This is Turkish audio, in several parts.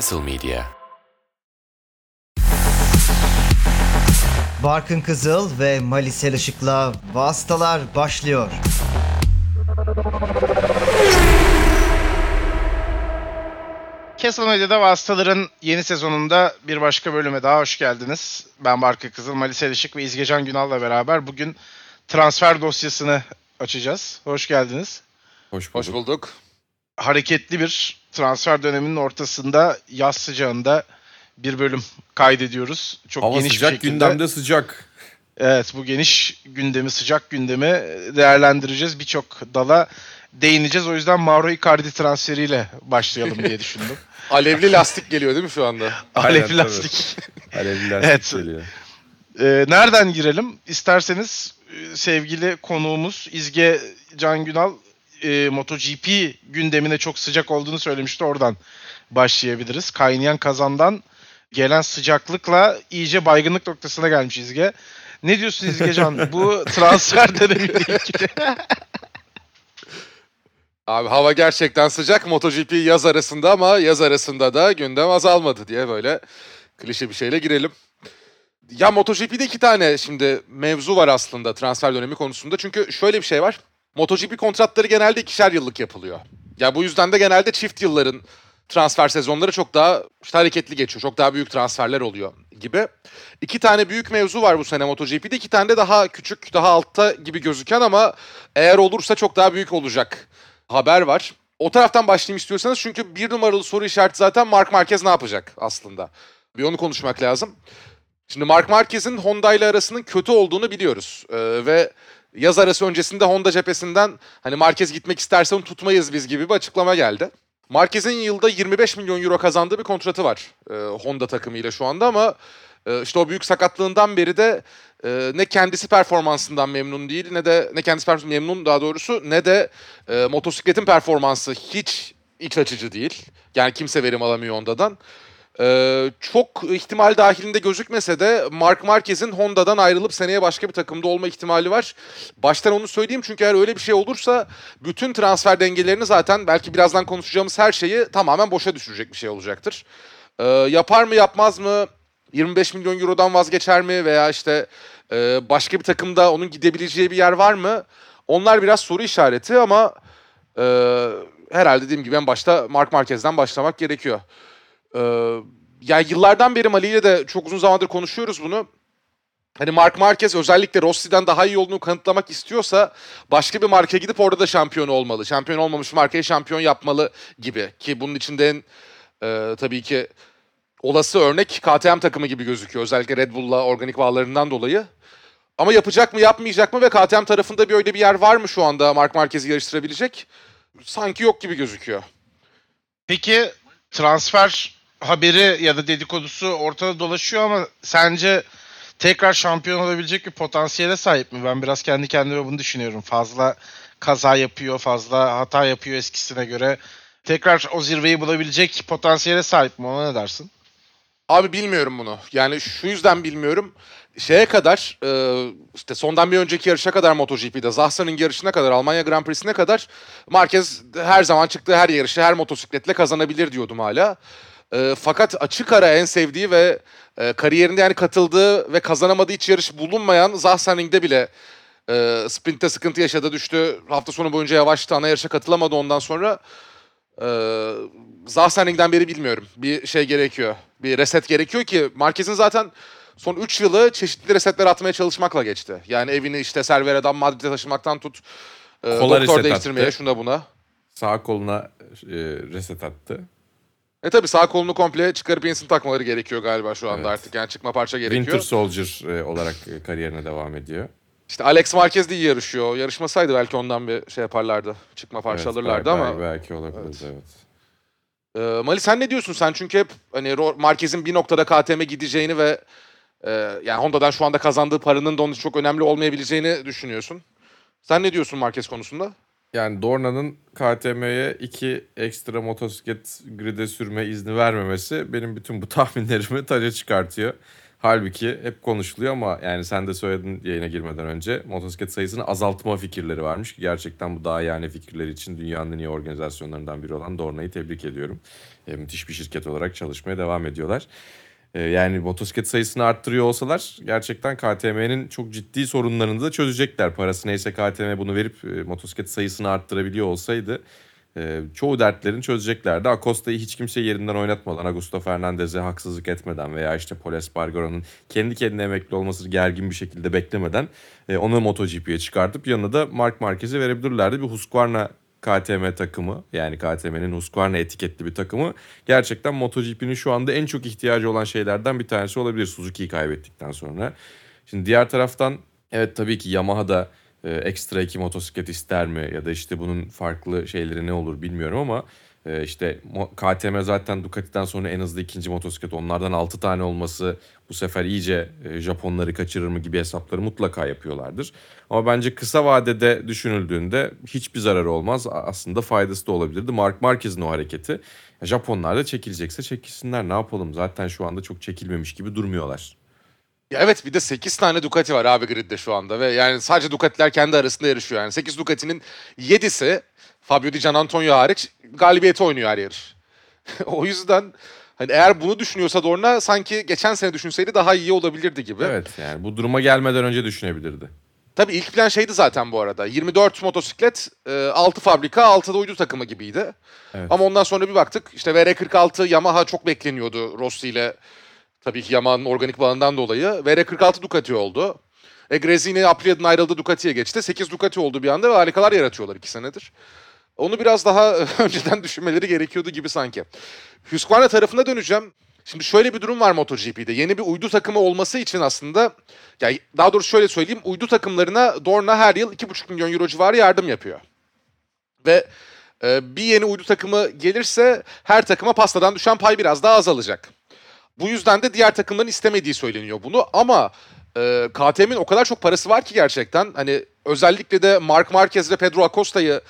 Castle Media Barkın Kızıl ve Malisel Işık'la Vastalar başlıyor. Castle Medya'da Vasıtaların yeni sezonunda bir başka bölüme daha hoş geldiniz. Ben Barkı Kızıl, Malis Elişik ve İzgecan Günal'la beraber bugün transfer dosyasını açacağız. Hoş geldiniz. Hoş bulduk. Hoş bulduk. Hareketli bir transfer döneminin ortasında yaz sıcağında bir bölüm kaydediyoruz. Çok Hava geniş sıcak, bir şekilde. gündemde sıcak. Evet bu geniş gündemi, sıcak gündemi değerlendireceğiz. Birçok dala değineceğiz. O yüzden Mauro Icardi transferiyle başlayalım diye düşündüm. Alevli lastik geliyor değil mi şu anda? Aynen, Alevli lastik. Alevliler Evet. geliyor. Ee, nereden girelim? İsterseniz e, sevgili konuğumuz İzge Can Günal e, MotoGP gündemine çok sıcak olduğunu söylemişti. Oradan başlayabiliriz. Kaynayan kazandan gelen sıcaklıkla iyice baygınlık noktasına gelmiş İzge. Ne diyorsun İzge Can? Bu transfer dönemiyle ilgili. Abi hava gerçekten sıcak. MotoGP yaz arasında ama yaz arasında da gündem azalmadı diye böyle klişe bir şeyle girelim. Ya MotoGP'de iki tane şimdi mevzu var aslında transfer dönemi konusunda. Çünkü şöyle bir şey var. MotoGP kontratları genelde ikişer yıllık yapılıyor. Ya bu yüzden de genelde çift yılların transfer sezonları çok daha işte hareketli geçiyor. Çok daha büyük transferler oluyor gibi. İki tane büyük mevzu var bu sene MotoGP'de. İki tane de daha küçük, daha altta gibi gözüken ama eğer olursa çok daha büyük olacak haber var. O taraftan başlayayım istiyorsanız çünkü bir numaralı soru işareti zaten Mark Marquez ne yapacak aslında? Bir onu konuşmak lazım. Şimdi Mark Marquez'in Honda ile arasının kötü olduğunu biliyoruz. Ee, ve yaz arası öncesinde Honda cephesinden hani Marquez gitmek isterse onu tutmayız biz gibi bir açıklama geldi. Marquez'in yılda 25 milyon euro kazandığı bir kontratı var e, Honda takımıyla şu anda ama e, işte o büyük sakatlığından beri de e, ne kendisi performansından memnun değil ne de ne kendisi performansından memnun daha doğrusu ne de e, motosikletin performansı hiç iç açıcı değil. Yani kimse verim alamıyor Honda'dan. Ee, çok ihtimal dahilinde gözükmese de Mark Marquez'in Honda'dan ayrılıp seneye başka bir takımda olma ihtimali var. Baştan onu söyleyeyim çünkü eğer öyle bir şey olursa bütün transfer dengelerini zaten belki birazdan konuşacağımız her şeyi tamamen boşa düşürecek bir şey olacaktır. Ee, yapar mı yapmaz mı? 25 milyon eurodan vazgeçer mi veya işte e, başka bir takımda onun gidebileceği bir yer var mı? Onlar biraz soru işareti ama e, herhalde dediğim gibi en başta Mark Marquez'den başlamak gerekiyor. Ee, yani yıllardan beri Mali ile de çok uzun zamandır konuşuyoruz bunu. Hani Mark Marquez özellikle Rossi'den daha iyi olduğunu kanıtlamak istiyorsa başka bir markaya gidip orada da şampiyon olmalı. Şampiyon olmamış markayı şampiyon yapmalı gibi. Ki bunun içinde en e, tabii ki olası örnek KTM takımı gibi gözüküyor. Özellikle Red Bull'la organik bağlarından dolayı. Ama yapacak mı yapmayacak mı ve KTM tarafında bir öyle bir yer var mı şu anda Mark Marquez'i yarıştırabilecek? Sanki yok gibi gözüküyor. Peki transfer haberi ya da dedikodusu ortada dolaşıyor ama sence tekrar şampiyon olabilecek bir potansiyele sahip mi? Ben biraz kendi kendime bunu düşünüyorum. Fazla kaza yapıyor, fazla hata yapıyor eskisine göre. Tekrar o zirveyi bulabilecek potansiyele sahip mi? Ona ne dersin? Abi bilmiyorum bunu. Yani şu yüzden bilmiyorum. Şeye kadar e, işte sondan bir önceki yarışa kadar MotoGP'de Zahsa'nın yarışına kadar Almanya Grand Prix'sine kadar Marquez her zaman çıktığı her yarışı her motosikletle kazanabilir diyordum hala. E, fakat açık ara en sevdiği ve e, kariyerinde yani katıldığı ve kazanamadığı hiç yarış bulunmayan Zahsa'ning'de bile e, sprintte sıkıntı yaşadı düştü. Hafta sonu boyunca yavaştı ana yarışa katılamadı ondan sonra. Ee, Zahsening'den beri bilmiyorum. Bir şey gerekiyor. Bir reset gerekiyor ki Marquez'in zaten son 3 yılı çeşitli resetler atmaya çalışmakla geçti. Yani evini işte Cervera'dan Madrid'e taşımaktan tut. E, Kola doktor değiştirmeye attı. şuna buna. Sağ koluna e, reset attı. E tabi sağ kolunu komple çıkarıp yenisini takmaları gerekiyor galiba şu anda Evet. artık. Yani çıkma parça gerekiyor. Winter Soldier e, olarak e, kariyerine devam ediyor. İşte Alex Marquez de iyi yarışıyor. Yarışmasaydı belki ondan bir şey yaparlardı. Çıkma parça Evet, alırlardı bel- ama. bel- Belki olabilirdi evet. Ee, Mali sen ne diyorsun? Sen çünkü hep hani Marquez'in bir noktada KTM'e gideceğini ve e, yani Honda'dan şu anda kazandığı paranın da onun için çok önemli olmayabileceğini düşünüyorsun. Sen ne diyorsun Marquez konusunda? Yani Dorna'nın KTM'ye iki ekstra motosiklet grid'e sürme izni vermemesi benim bütün bu tahminlerimi taca çıkartıyor. Halbuki hep konuşuluyor ama yani sen de söyledin yayına girmeden önce motosiklet sayısını azaltma fikirleri varmış gerçekten bu daha yani fikirleri için dünyanın en iyi organizasyonlarından biri olan Dorna'yı tebrik ediyorum. E, müthiş bir şirket olarak çalışmaya devam ediyorlar. E, yani motosiklet sayısını arttırıyor olsalar gerçekten KTM'nin çok ciddi sorunlarını da çözecekler. Parası neyse KTM bunu verip e, motosiklet sayısını arttırabiliyor olsaydı e, çoğu dertlerini çözeceklerdi. Acosta'yı hiç kimse yerinden oynatmadan, Augusto Fernandez'e haksızlık etmeden veya işte Paul Espargaro'nun kendi kendine emekli olmasını gergin bir şekilde beklemeden e, onu MotoGP'ye çıkartıp yanına da Mark Marquez'i verebilirlerdi. Bir Husqvarna KTM takımı yani KTM'nin Husqvarna etiketli bir takımı gerçekten MotoGP'nin şu anda en çok ihtiyacı olan şeylerden bir tanesi olabilir Suzuki'yi kaybettikten sonra. Şimdi diğer taraftan evet tabii ki Yamaha da e, ekstra iki motosiklet ister mi ya da işte bunun farklı şeyleri ne olur bilmiyorum ama e, işte KTM zaten Ducati'den sonra en hızlı ikinci motosiklet onlardan 6 tane olması bu sefer iyice e, Japonları kaçırır mı gibi hesapları mutlaka yapıyorlardır. Ama bence kısa vadede düşünüldüğünde hiçbir zararı olmaz. Aslında faydası da olabilirdi. Mark Marquez'in o hareketi. Japonlar da çekilecekse çekilsinler ne yapalım zaten şu anda çok çekilmemiş gibi durmuyorlar. Ya evet bir de 8 tane Ducati var abi gridde şu anda ve yani sadece Ducati'ler kendi arasında yarışıyor yani. 8 Ducati'nin 7'si Fabio Di Antonio hariç galibiyeti oynuyor her yarış. o yüzden hani eğer bunu düşünüyorsa Dorna sanki geçen sene düşünseydi daha iyi olabilirdi gibi. Evet yani bu duruma gelmeden önce düşünebilirdi. Tabii ilk plan şeydi zaten bu arada. 24 motosiklet, 6 fabrika, 6 da uydu takımı gibiydi. Evet. Ama ondan sonra bir baktık işte VR46 Yamaha çok bekleniyordu Rossi ile Tabii ki Yamaha'nın organik bağından dolayı. VR46 Ducati oldu. E Grezini Aprilia'dan ayrıldı Ducati'ye geçti. 8 Ducati oldu bir anda ve harikalar yaratıyorlar 2 senedir. Onu biraz daha önceden düşünmeleri gerekiyordu gibi sanki. Husqvarna tarafına döneceğim. Şimdi şöyle bir durum var MotoGP'de. Yeni bir uydu takımı olması için aslında, yani daha doğrusu şöyle söyleyeyim, uydu takımlarına Dorna her yıl 2,5 milyon euro civarı yardım yapıyor. Ve e, bir yeni uydu takımı gelirse her takıma pastadan düşen pay biraz daha azalacak. Bu yüzden de diğer takımların istemediği söyleniyor bunu ama e, KTM'in o kadar çok parası var ki gerçekten hani özellikle de Mark Marquez ve Pedro Acosta'yı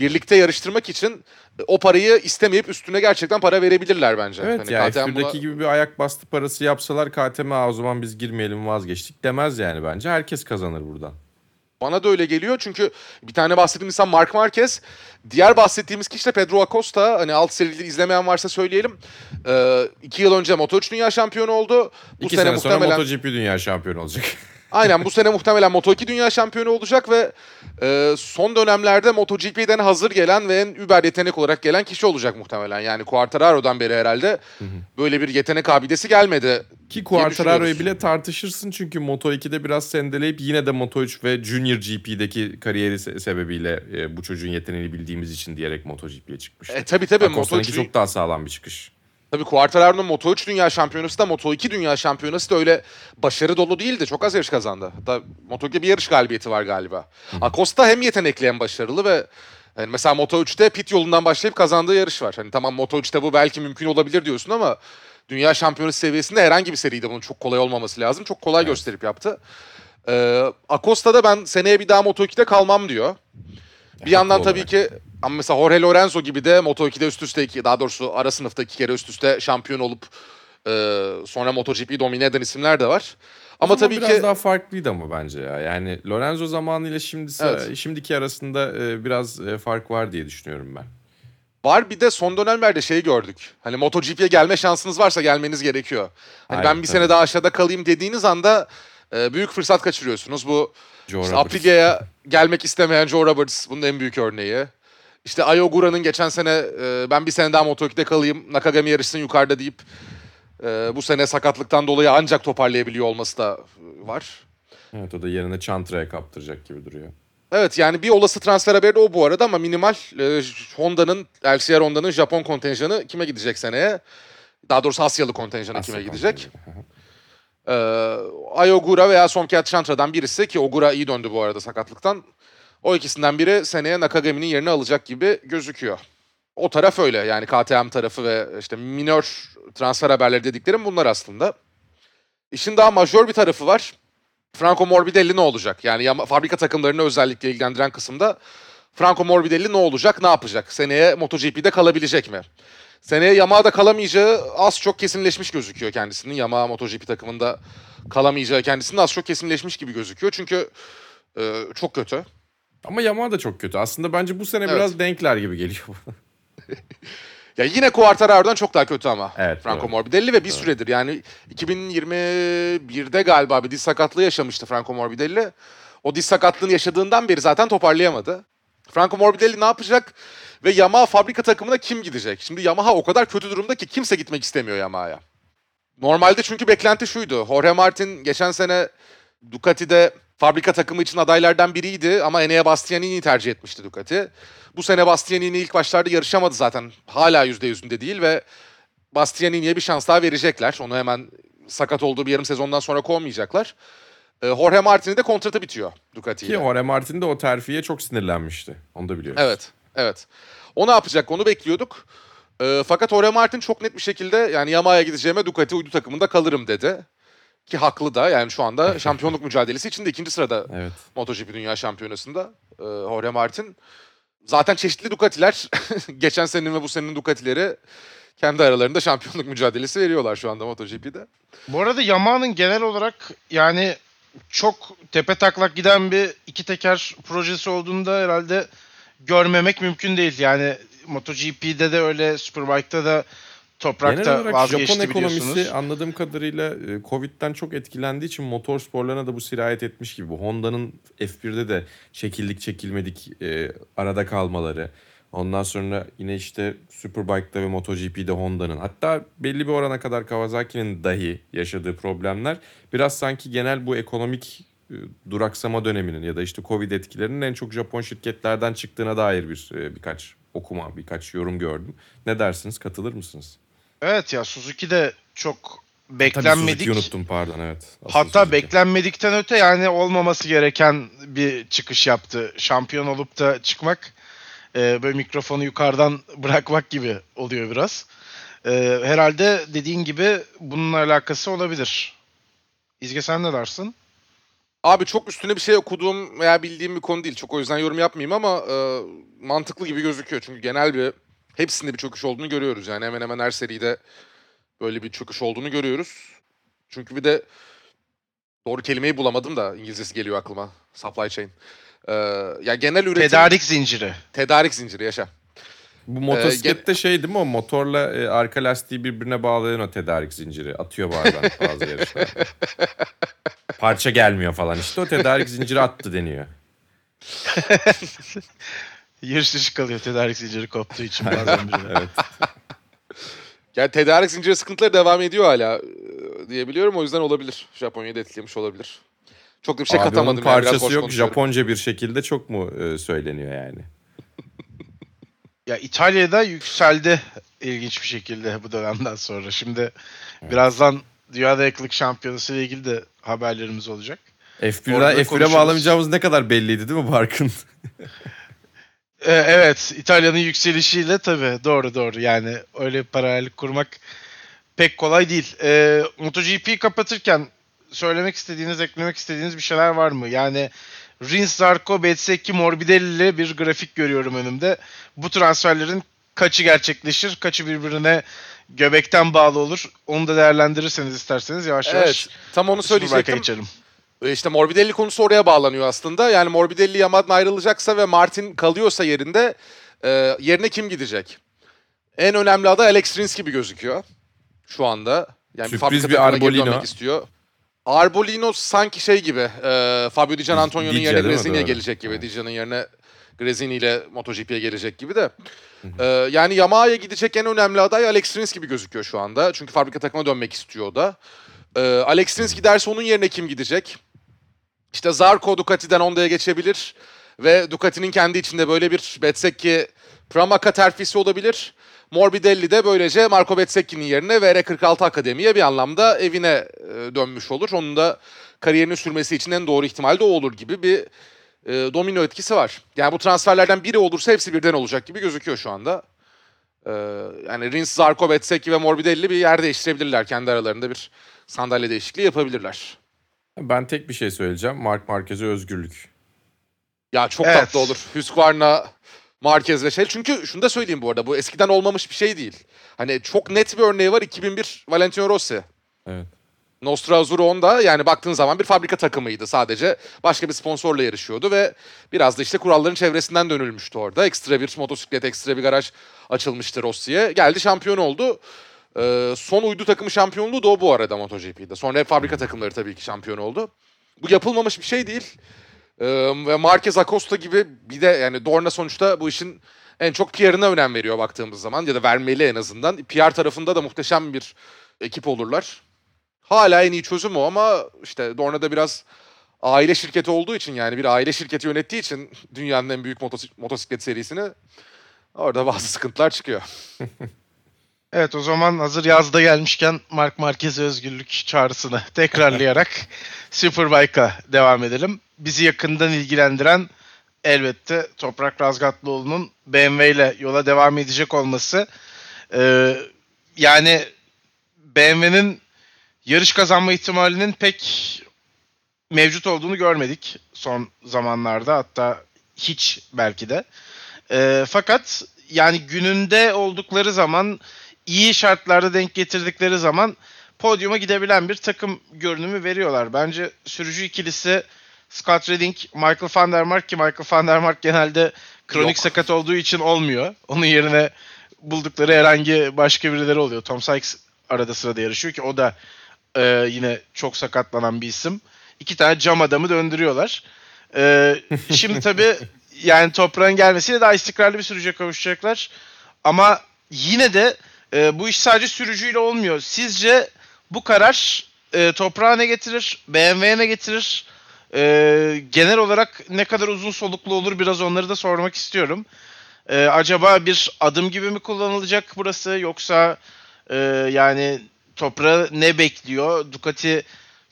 birlikte yarıştırmak için o parayı istemeyip üstüne gerçekten para verebilirler bence. Evet hani ya F1'deki buna... gibi bir ayak bastı parası yapsalar KTM o zaman biz girmeyelim vazgeçtik demez yani bence. Herkes kazanır buradan. Bana da öyle geliyor çünkü bir tane bahsettiğim insan Mark Marquez. Diğer bahsettiğimiz kişi de Pedro Acosta. Hani alt serileri izlemeyen varsa söyleyelim. Ee, iki yıl önce Moto3 Dünya Şampiyonu oldu. Bu İki sene, sene sonra muhtemelen... MotoGP Dünya Şampiyonu olacak. Aynen bu sene muhtemelen Moto2 Dünya Şampiyonu olacak ve e, son dönemlerde MotoGP'den hazır gelen ve en über yetenek olarak gelen kişi olacak muhtemelen. Yani Quartararo'dan beri herhalde böyle bir yetenek abidesi gelmedi. Ki Quartararo'yu bile tartışırsın çünkü Moto2'de biraz sendeleyip yine de Moto3 ve Junior GP'deki kariyeri se- sebebiyle e, bu çocuğun yeteneğini bildiğimiz için diyerek MotoGP'ye çıkmış. E tabii tabii. Moto2 çok daha sağlam bir çıkış. Tabii Quartararo'nun Moto3 Dünya Şampiyonası da Moto2 Dünya Şampiyonası da öyle başarı dolu değildi. Çok az yarış kazandı. Hatta Moto2 bir yarış galibiyeti var galiba. Acosta hem yetenekli hem başarılı ve yani mesela Moto3'te pit yolundan başlayıp kazandığı yarış var. Hani tamam Moto3'te bu belki mümkün olabilir diyorsun ama dünya şampiyonası seviyesinde herhangi bir seride bunun çok kolay olmaması lazım. Çok kolay evet. gösterip yaptı. Ee, Acosta da ben seneye bir daha Moto2'de kalmam diyor. Bir yandan tabii ki ama mesela Jorge Lorenzo gibi de Moto2'de üst üste iki, daha doğrusu ara sınıfta iki kere üst üste şampiyon olup e, sonra MotoGP'yi domine eden isimler de var. Ama o tabii biraz ki biraz daha farklıydı ama bence ya. Yani Lorenzo zamanıyla şimdisi evet. şimdiki arasında e, biraz e, fark var diye düşünüyorum ben. Var bir de son dönemlerde şey gördük. Hani MotoGP'ye gelme şansınız varsa gelmeniz gerekiyor. Hani Aynen, ben bir tabii. sene daha aşağıda kalayım dediğiniz anda e, büyük fırsat kaçırıyorsunuz. Bu işte Aprilia'ya gelmek istemeyen Joe Roberts bunun en büyük örneği. İşte Ayogura'nın geçen sene e, ben bir sene daha Moto2'de kalayım, Nakagami yarışsın yukarıda deyip e, bu sene sakatlıktan dolayı ancak toparlayabiliyor olması da var. Evet o da yerine Chantra'ya kaptıracak gibi duruyor. Evet yani bir olası transfer haberi de o bu arada ama minimal e, Honda'nın, LCR Honda'nın Japon kontenjanı kime gidecek seneye? Daha doğrusu Asyalı kontenjanı Asya kime gidecek? Ee, Ayogura veya Somkiat Chantra'dan birisi ki Ogura iyi döndü bu arada sakatlıktan. O ikisinden biri seneye Nakagami'nin yerini alacak gibi gözüküyor. O taraf öyle yani KTM tarafı ve işte minör transfer haberleri dediklerim bunlar aslında. İşin daha majör bir tarafı var. Franco Morbidelli ne olacak? Yani fabrika takımlarını özellikle ilgilendiren kısımda Franco Morbidelli ne olacak, ne yapacak? Seneye MotoGP'de kalabilecek mi? Seneye Yamaha'da kalamayacağı az çok kesinleşmiş gözüküyor kendisinin. Yamaha MotoGP takımında kalamayacağı kendisinin az çok kesinleşmiş gibi gözüküyor. Çünkü e, çok kötü. Ama Yamaha da çok kötü. Aslında bence bu sene Evet. biraz denkler gibi geliyor. Ya yine Quartararo'dan çok daha kötü ama. Evet, Franco doğru. Morbidelli ve bir süredir yani 2021'de galiba bir diz sakatlığı yaşamıştı Franco Morbidelli. O diz sakatlığını yaşadığından beri zaten toparlayamadı. Franco Morbidelli ne yapacak ve Yamaha fabrika takımına kim gidecek? Şimdi Yamaha o kadar kötü durumda ki kimse gitmek istemiyor Yamaha'ya. Normalde çünkü beklenti şuydu. Jorge Martin geçen sene Ducati'de fabrika takımı için adaylardan biriydi ama Enea Bastianini'yi tercih etmişti Ducati. Bu sene Bastianini ilk başlarda yarışamadı zaten. Hala %100'ünde değil ve Bastianini'ye bir şans daha verecekler. Onu hemen sakat olduğu bir yarım sezondan sonra kovmayacaklar. Ee, Jorge Martin'in de kontratı bitiyor Ducati Ki. Jorge Martin de o terfiye çok sinirlenmişti. Onu da biliyoruz. Evet, evet. O ne yapacak onu bekliyorduk. Ee, fakat Jorge Martin çok net bir şekilde yani Yamaha'ya gideceğime Ducati uydu takımında kalırım dedi. Ki haklı da yani şu anda şampiyonluk mücadelesi içinde ikinci sırada Evet. MotoGP Dünya Şampiyonası'nda e, Jorge Martin. Zaten çeşitli Ducati'ler geçen senenin ve bu senenin Ducati'leri kendi aralarında şampiyonluk mücadelesi veriyorlar şu anda MotoGP'de. Bu arada Yamaha'nın genel olarak yani çok tepe taklak giden bir iki teker projesi olduğunda herhalde görmemek mümkün değil. Yani MotoGP'de de öyle, Superbike'da da toprakta Genel olarak Japon ekonomisi anladığım kadarıyla e, Covid'den çok etkilendiği için motor sporlarına da bu sirayet etmiş gibi. Honda'nın F1'de de çekildik çekilmedik e, arada kalmaları. Ondan sonra yine işte Superbike'da ve MotoGP'de Honda'nın hatta belli bir orana kadar Kawasaki'nin dahi yaşadığı problemler biraz sanki genel bu ekonomik duraksama döneminin ya da işte Covid etkilerinin en çok Japon şirketlerden çıktığına dair bir e, birkaç okuma, birkaç yorum gördüm. Ne dersiniz? Katılır mısınız? Evet ya Suzuki de çok Tabii beklenmedik. Suzuki'yi unuttum pardon evet. Asıl Hatta Suzuki. beklenmedikten öte yani olmaması gereken bir çıkış yaptı. Şampiyon olup da çıkmak e, böyle mikrofonu yukarıdan bırakmak gibi oluyor biraz. E, herhalde dediğin gibi bununla alakası olabilir. İzge sen ne dersin? Abi çok üstüne bir şey okuduğum veya bildiğim bir konu değil. Çok o yüzden yorum yapmayayım ama e, mantıklı gibi gözüküyor. Çünkü genel bir hepsinde bir çöküş olduğunu görüyoruz. Yani hemen hemen her seride böyle bir çöküş olduğunu görüyoruz. Çünkü bir de doğru kelimeyi bulamadım da İngilizcesi geliyor aklıma. Supply chain. E, ya genel üretim Tedarik zinciri. tedarik zinciri yaşa. Bu motosiklette şey değil mi o motorla e, arka lastiği birbirine bağlayan o tedarik zinciri atıyor bazen bazı yarışlarda. Parça gelmiyor falan işte o tedarik zinciri attı deniyor. Yarış dışı kalıyor tedarik zinciri koptuğu için bazen biri. Evet. Yani tedarik zinciri sıkıntıları devam ediyor hala e, diyebiliyorum. O yüzden olabilir. Japonya'yı da etkilemiş olabilir. Çok da bir şey Abi onun katamadım. yani, biraz parçası boş yok konuşuyorum. Japonca bir şekilde çok mu e, söyleniyor yani? Ya İtalya'da yükseldi ilginç bir şekilde bu dönemden sonra. Şimdi birazdan Dünya Dayanıklılık Şampiyonası ile ilgili de haberlerimiz olacak. Orada F1'den da F1'e konuşuruz. bağlamayacağımız ne kadar belliydi değil mi Barkın? Ee, evet, İtalya'nın yükselişiyle tabii doğru doğru. Yani öyle paralellik kurmak pek kolay değil. Ee, MotoGP'yi kapatırken söylemek istediğiniz, eklemek istediğiniz bir şeyler var mı? Yani Rins, Zarco, Bezzecchi, Morbidelli ile bir grafik görüyorum önümde. Bu transferlerin kaçı gerçekleşir, kaçı birbirine göbekten bağlı olur. Onu da değerlendirirseniz isterseniz yavaş yavaş Evet, tam onu söyleyecektim. geçelim. E, İşte Morbidelli konusu oraya bağlanıyor aslında. Yani Morbidelli Yamaha'dan ayrılacaksa ve Martin kalıyorsa yerinde e, yerine kim gidecek? En önemli aday Alex Rins gibi gözüküyor şu anda. Yani Sürpriz bir geri Arbolino. istiyor. Arbolino sanki şey gibi e, Fabio Di Gian Antonio'nun yerine Doğru. gelecek gibi. Di Gian'ın yerine Gresini ile MotoGP'ye gelecek gibi de. E, yani Yamaha'ya gidecek en önemli aday Alex Rins gibi gözüküyor şu anda. Çünkü fabrika takımına dönmek istiyor o da. E, Alex Rins giderse onun yerine kim gidecek? İşte Zarco Ducati'den Honda'ya geçebilir ve Ducati'nin kendi içinde böyle bir Bezzecchi Pramaca terfisi olabilir. Morbidelli de böylece Marco Bezzecchi'nin yerine VR46 Akademi'ye bir anlamda evine e, dönmüş olur. Onun da kariyerinin sürmesi için en doğru ihtimal de o olur gibi bir e, domino etkisi var. Yani bu transferlerden biri olursa hepsi birden olacak gibi gözüküyor şu anda. E, yani Rins, Zarco, Bezzecchi ve Morbidelli bir yer değiştirebilirler. Kendi aralarında bir sandalye değişikliği yapabilirler. Ben tek bir şey söyleyeceğim. Mark Marquez'e özgürlük. Ya çok Evet. tatlı olur. Husqvarna, Marquez ve şey. Çünkü şunu da söyleyeyim bu arada. Bu eskiden olmamış bir şey değil. Hani çok net bir örneği var. 2001 Valentino Rossi. Evet. Nostra Azzurro Honda yani baktığın zaman bir fabrika takımıydı sadece. Başka bir sponsorla yarışıyordu ve biraz da işte kuralların çevresinden dönülmüştü orada. Ekstra bir motosiklet, ekstra bir garaj açılmıştı Rossi'ye. Geldi şampiyon oldu. Ee, son uydu takımı şampiyonluğu da o bu arada MotoGP'de. Sonra hep fabrika takımları tabii ki şampiyon oldu. Bu yapılmamış bir şey değil. Ve Marquez Acosta gibi bir de yani Dorna sonuçta bu işin en çok PR'ına önem veriyor baktığımız zaman ya da vermeli en azından. PR tarafında da muhteşem bir ekip olurlar. Hala en iyi çözüm o ama işte Dorna'da biraz aile şirketi olduğu için yani bir aile şirketi yönettiği için dünyanın en büyük motos- motosiklet serisini orada bazı sıkıntılar çıkıyor. Evet o zaman hazır yazda gelmişken Mark Marquez'e özgürlük çağrısını tekrarlayarak Superbike'a devam edelim. Bizi yakından ilgilendiren elbette Toprak Razgatlıoğlu'nun BMW ile yola devam edecek olması. Ee, yani BMW'nin yarış kazanma ihtimalinin pek mevcut olduğunu görmedik son zamanlarda hatta hiç belki de. Ee, fakat yani gününde oldukları zaman iyi şartlarda denk getirdikleri zaman podyuma gidebilen bir takım görünümü veriyorlar. Bence sürücü ikilisi Scott Redding, Michael van der Mark ki Michael van der Mark genelde kronik Yok. sakat olduğu için olmuyor. Onun yerine buldukları herhangi başka birileri oluyor. Tom Sykes arada sırada yarışıyor ki o da e, yine çok sakatlanan bir isim. İki tane cam adamı döndürüyorlar. E, şimdi tabii yani toprağın gelmesiyle daha istikrarlı bir sürücüye kavuşacaklar. Ama yine de e, bu iş sadece sürücüyle olmuyor. Sizce bu karar e, toprağa ne getirir? BMW'ye ne getirir? E, genel olarak ne kadar uzun soluklu olur biraz onları da sormak istiyorum. E, acaba bir adım gibi mi kullanılacak burası yoksa e, yani toprağı ne bekliyor? Ducati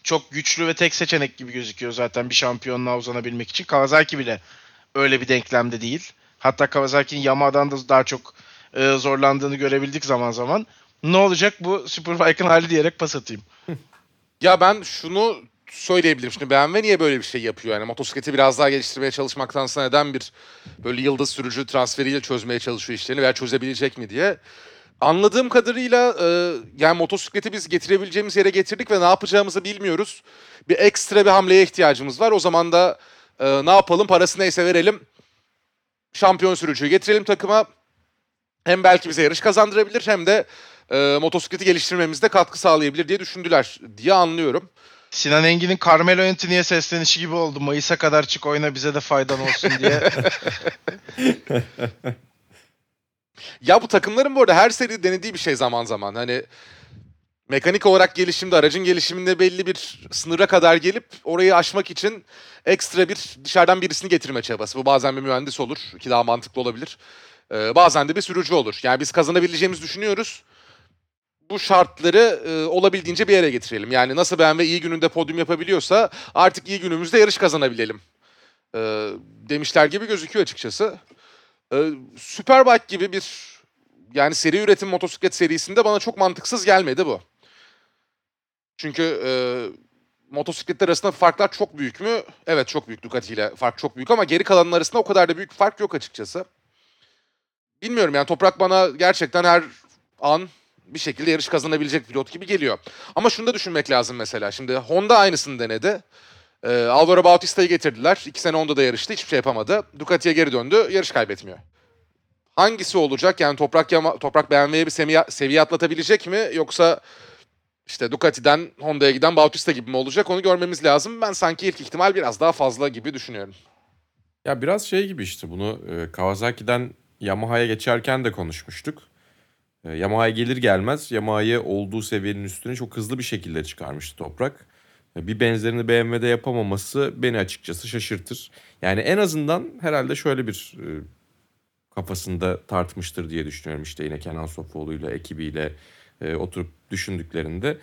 çok güçlü ve tek seçenek gibi gözüküyor zaten bir şampiyonluğa uzanabilmek için. Kawasaki bile öyle bir denklemde değil. Hatta Kawasaki'nin Yamaha'dan da daha çok e, zorlandığını görebildik zaman zaman. Ne olacak bu Superbike'ın hali diyerek pas atayım. Ya ben şunu söyleyebilirim. Şimdi BMW niye böyle bir şey yapıyor? Yani motosikleti biraz daha geliştirmeye çalışmaktansa neden bir böyle yıldız sürücü transferiyle çözmeye çalışıyor işlerini veya çözebilecek mi diye. Anladığım kadarıyla e, yani motosikleti biz getirebileceğimiz yere getirdik ve ne yapacağımızı bilmiyoruz. Bir ekstra bir hamleye ihtiyacımız var. O zaman da e, ne yapalım? Parası neyse verelim. Şampiyon sürücüyü getirelim takıma. Hem belki bize yarış kazandırabilir hem de e, motosikleti geliştirmemizde katkı sağlayabilir diye düşündüler diye anlıyorum. Sinan Engin'in Carmelo Anthony'ye seslenişi gibi oldu. Mayıs'a kadar çık oyna bize de faydan olsun diye. Ya bu takımların bu arada her seri denediği bir şey zaman zaman. Hani mekanik olarak gelişimde, aracın gelişiminde belli bir sınıra kadar gelip orayı aşmak için ekstra bir dışarıdan birisini getirme çabası. Bu bazen bir mühendis olur ki daha mantıklı olabilir. Ee, bazen de bir sürücü olur. Yani biz kazanabileceğimizi düşünüyoruz. Bu şartları e, olabildiğince bir yere getirelim. Yani nasıl BMW iyi gününde podyum yapabiliyorsa artık iyi günümüzde yarış kazanabilelim. Ee, demişler gibi gözüküyor açıkçası. Ee, Superbike gibi bir yani seri üretim motosiklet serisinde bana çok mantıksız gelmedi bu. Çünkü e, motosikletler arasında farklar çok büyük mü? Evet çok büyük Ducati ile fark çok büyük ama geri kalanın arasında o kadar da büyük fark yok açıkçası. Bilmiyorum yani Toprak bana gerçekten her an bir şekilde yarış kazanabilecek pilot gibi geliyor. Ama şunu da düşünmek lazım mesela. Şimdi Honda aynısını denedi. Ee, Alvaro Bautista'yı getirdiler. İki sene Honda'da yarıştı. Hiçbir şey yapamadı. Ducati'ye geri döndü. Yarış kaybetmiyor. Hangisi olacak? Yani Toprak Yama, Toprak BMW'ye bir seviye, seviye atlatabilecek mi? Yoksa işte Ducati'den Honda'ya giden Bautista gibi mi olacak? Onu görmemiz lazım. Ben sanki ilk ihtimal biraz daha fazla gibi düşünüyorum. Ya biraz şey gibi işte bunu e, Kawasaki'den Yamaha'ya geçerken de konuşmuştuk. E, Yamaha'ya gelir gelmez Yamaha'yı olduğu seviyenin üstüne çok hızlı bir şekilde çıkarmıştı Toprak. E, bir benzerini BMW'de yapamaması beni açıkçası şaşırtır. Yani en azından herhalde şöyle bir e, kafasında tartmıştır diye düşünüyorum. İşte yine Kenan Sofuoğlu'yla ekibiyle e, oturup düşündüklerinde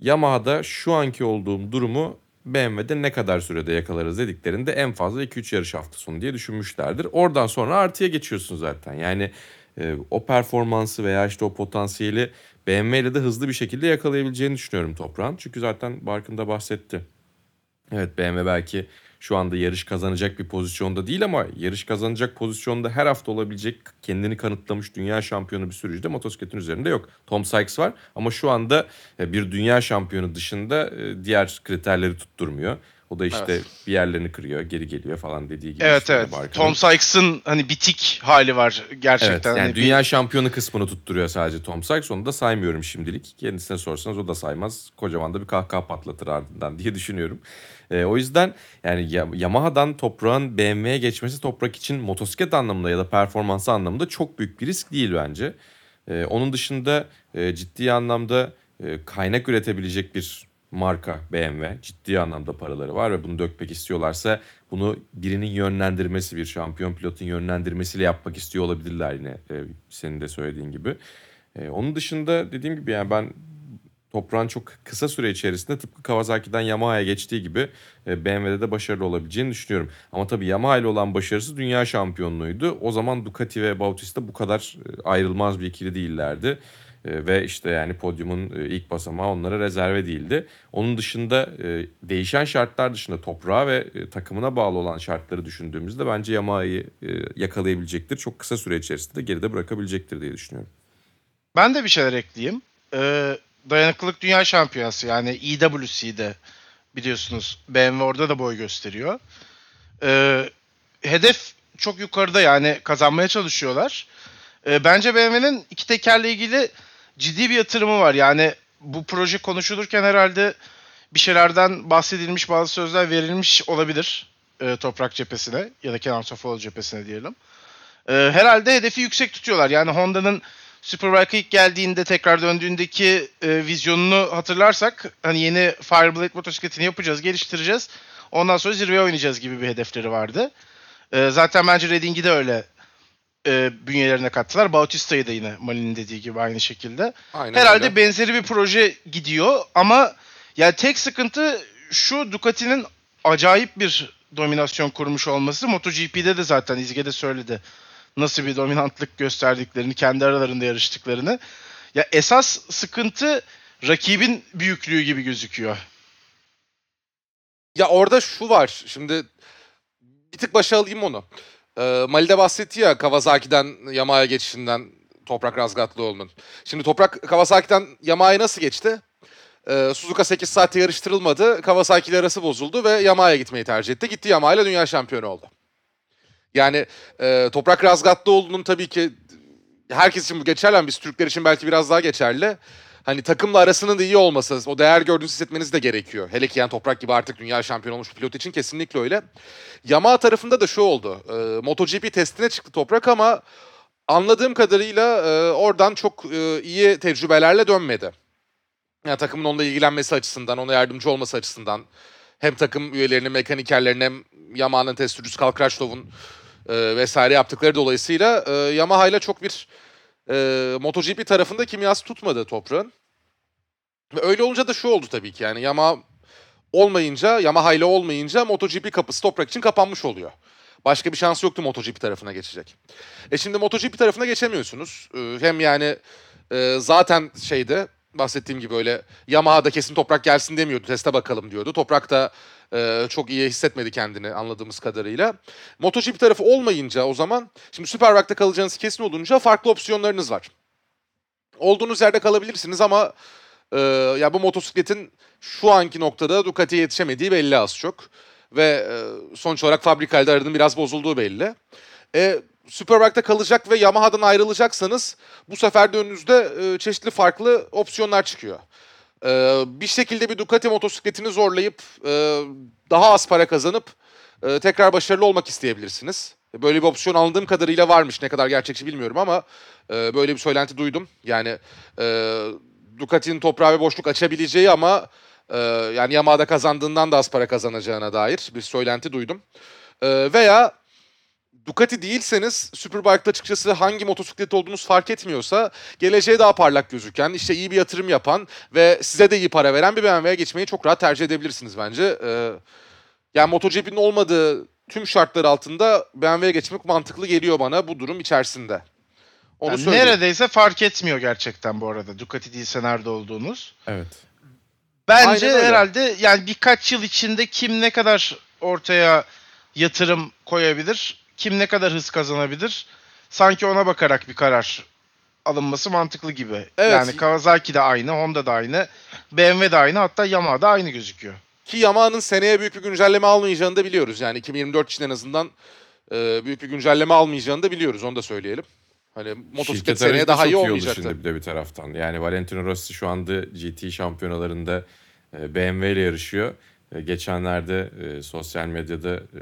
Yamaha'da şu anki olduğum durumu BMW'de ne kadar sürede yakalarız dediklerinde en fazla 2-3 yarış hafta sonu diye düşünmüşlerdir. Oradan sonra artıya geçiyorsun zaten. Yani e, o performansı veya işte o potansiyeli BMW ile de hızlı bir şekilde yakalayabileceğini düşünüyorum Toprağın. Çünkü zaten Barkın da bahsetti. Evet BMW belki şu anda yarış kazanacak bir pozisyonda değil ama yarış kazanacak pozisyonda her hafta olabilecek kendini kanıtlamış dünya şampiyonu bir sürücü de motosikletin üzerinde yok. Tom Sykes var ama şu anda e, bir dünya şampiyonu dışında e, diğer kriterleri tutturmuyor. O da işte Evet. bir yerlerini kırıyor, geri geliyor falan dediği gibi. Evet evet. markanın. Tom Sykes'ın hani bitik hali var gerçekten. Evet, yani Hani bir- dünya şampiyonu kısmını tutturuyor sadece Tom Sykes. Onu da saymıyorum şimdilik. Kendisine sorsanız o da saymaz. Kocaman da bir kahkaha patlatır ardından diye düşünüyorum. Ee, o yüzden yani Ya- Yamaha'dan toprağın BMW'ye geçmesi toprak için motosiklet anlamında ya da performansı anlamında çok büyük bir risk değil bence. Ee, onun dışında e, ciddi anlamda e, kaynak üretebilecek bir marka BMW. Ciddi anlamda paraları var ve bunu dökmek istiyorlarsa bunu birinin yönlendirmesi, bir şampiyon pilotun yönlendirmesiyle yapmak istiyor olabilirler yine e, senin de söylediğin gibi. E, onun dışında dediğim gibi yani ben toprağın çok kısa süre içerisinde tıpkı Kawasaki'den Yamaha'ya geçtiği gibi e, BMW'de de başarılı olabileceğini düşünüyorum. Ama tabii Yamaha ile olan başarısı dünya şampiyonluğuydu. O zaman Ducati ve Bautista bu kadar e, ayrılmaz bir ikili değillerdi. E, ve işte yani podyumun e, ilk basamağı onlara rezerve değildi. Onun dışında e, değişen şartlar dışında toprağa ve takımına bağlı olan şartları düşündüğümüzde bence Yamaha'yı yakalayabilecektir. Çok kısa süre içerisinde de geride bırakabilecektir diye düşünüyorum. Ben de bir şeyler ekleyeyim. Ee, dayanıklılık dünya şampiyonası yani EWC'de biliyorsunuz BMW orada da boy gösteriyor. Hedef çok yukarıda yani kazanmaya çalışıyorlar. Bence BMW'nin iki tekerle ilgili ciddi bir yatırımı var. Yani bu proje konuşulurken herhalde bir şeylerden bahsedilmiş bazı sözler verilmiş olabilir e, toprak cephesine ya da Kenan Sofuoğlu cephesine diyelim. E, herhalde hedefi yüksek tutuyorlar. Yani Honda'nın Superbike'a ilk geldiğinde tekrar döndüğündeki e, vizyonunu hatırlarsak hani yeni Fireblade motosikletini yapacağız, geliştireceğiz. Ondan sonra zirveye oynayacağız gibi bir hedefleri vardı. E, zaten bence Redding'i de öyle e, bünyelerine kattılar. Bautista'yı da yine Malin'in dediği gibi aynı şekilde. Aynen Herhalde öyle. benzeri bir proje gidiyor ama yani tek sıkıntı şu Ducati'nin acayip bir dominasyon kurmuş olması. MotoGP'de de zaten İzge'de söyledi. Nasıl bir dominantlık gösterdiklerini, kendi aralarında yarıştıklarını. Ya esas sıkıntı rakibin büyüklüğü gibi gözüküyor. Ya orada şu var. Şimdi bir tık başa alayım onu. Ee, Mali'de bahsetti ya Kawasaki'den Yamaha'ya geçişinden Toprak Razgatlıoğlu'nun. Şimdi Toprak Kawasaki'den Yamaha'ya nasıl geçti? Ee, Suzuka 8 saatte yarıştırılmadı. Kawasaki ile arası bozuldu ve Yamaha'ya gitmeyi tercih etti. Gitti Yamaha ile dünya şampiyonu oldu. Yani e, Toprak Razgatlıoğlu'nun tabii ki herkes için bu geçerli ama biz Türkler için belki biraz daha geçerli. Hani takımla arasının da iyi olması, o değer gördüğünüzü hissetmeniz de gerekiyor. Hele ki yani Toprak gibi artık dünya şampiyonu olmuş pilot için kesinlikle öyle. Yamaha tarafında da şu oldu. E, MotoGP testine çıktı Toprak ama anladığım kadarıyla e, oradan çok e, iyi tecrübelerle dönmedi. Yani takımın onunla ilgilenmesi açısından, ona yardımcı olması açısından hem takım üyelerinin, mekanikerlerinin hem Yamaha'nın test sürücüsü Kalkraçlov'un e, vesaire yaptıkları dolayısıyla e, Yamaha ile çok bir e, MotoGP tarafında kimyası tutmadı toprağın. Ve öyle olunca da şu oldu tabii ki yani Yamaha olmayınca, Yamaha ile olmayınca MotoGP kapısı toprak için kapanmış oluyor. Başka bir şans yoktu MotoGP tarafına geçecek. E şimdi MotoGP tarafına geçemiyorsunuz. E, hem yani e, zaten şeyde bahsettiğim gibi öyle Yamaha'da kesin toprak gelsin demiyordu. Teste bakalım diyordu. Toprak da e, çok iyi hissetmedi kendini anladığımız kadarıyla. MotoGP tarafı olmayınca o zaman şimdi Superbike'da kalacağınız kesin olunca farklı opsiyonlarınız var. Olduğunuz yerde kalabilirsiniz ama e, ya bu motosikletin şu anki noktada Ducati'ye yetişemediği belli az çok. Ve e, sonuç olarak fabrikalde aranın biraz bozulduğu belli. E, Superbike'da kalacak ve Yamaha'dan ayrılacaksanız bu sefer de önünüzde e, çeşitli farklı opsiyonlar çıkıyor. E, bir şekilde bir Ducati motosikletini zorlayıp e, daha az para kazanıp e, tekrar başarılı olmak isteyebilirsiniz. Böyle bir opsiyon anladığım kadarıyla varmış. Ne kadar gerçekçi bilmiyorum ama e, böyle bir söylenti duydum. Yani e, Ducati'nin toprağı ve boşluk açabileceği ama e, yani Yamaha'da kazandığından da az para kazanacağına dair bir söylenti duydum. E, veya Ducati değilseniz Superbike'da açıkçası hangi motosiklet olduğunuz fark etmiyorsa geleceğe daha parlak gözüken, işte iyi bir yatırım yapan ve size de iyi para veren bir BMW'ye geçmeyi çok rahat tercih edebilirsiniz bence. Ee, yani MotoGP'nin olmadığı tüm şartlar altında BMW'ye geçmek mantıklı geliyor bana bu durum içerisinde. Onu Yani söyleyeyim. neredeyse fark etmiyor gerçekten bu arada Ducati değilse nerede olduğunuz. Evet. Bence herhalde yani birkaç yıl içinde kim ne kadar ortaya yatırım koyabilir, kim ne kadar hız kazanabilir, sanki ona bakarak bir karar alınması mantıklı gibi. Evet. Yani Kawasaki de aynı, Honda da aynı, BMW de aynı, hatta Yamaha da aynı gözüküyor. Ki Yamaha'nın seneye büyük bir güncelleme almayacağını da biliyoruz. Yani 2024 için en azından e, büyük bir güncelleme almayacağını da biliyoruz. Onu da söyleyelim. Hani motosiklet Şirket seneye daha iyi olmayacaktı. şimdi bir de bir taraftan. Yani Valentino Rossi şu anda GT şampiyonalarında e, BMW ile yarışıyor. E, Geçenlerde e, sosyal medyada e,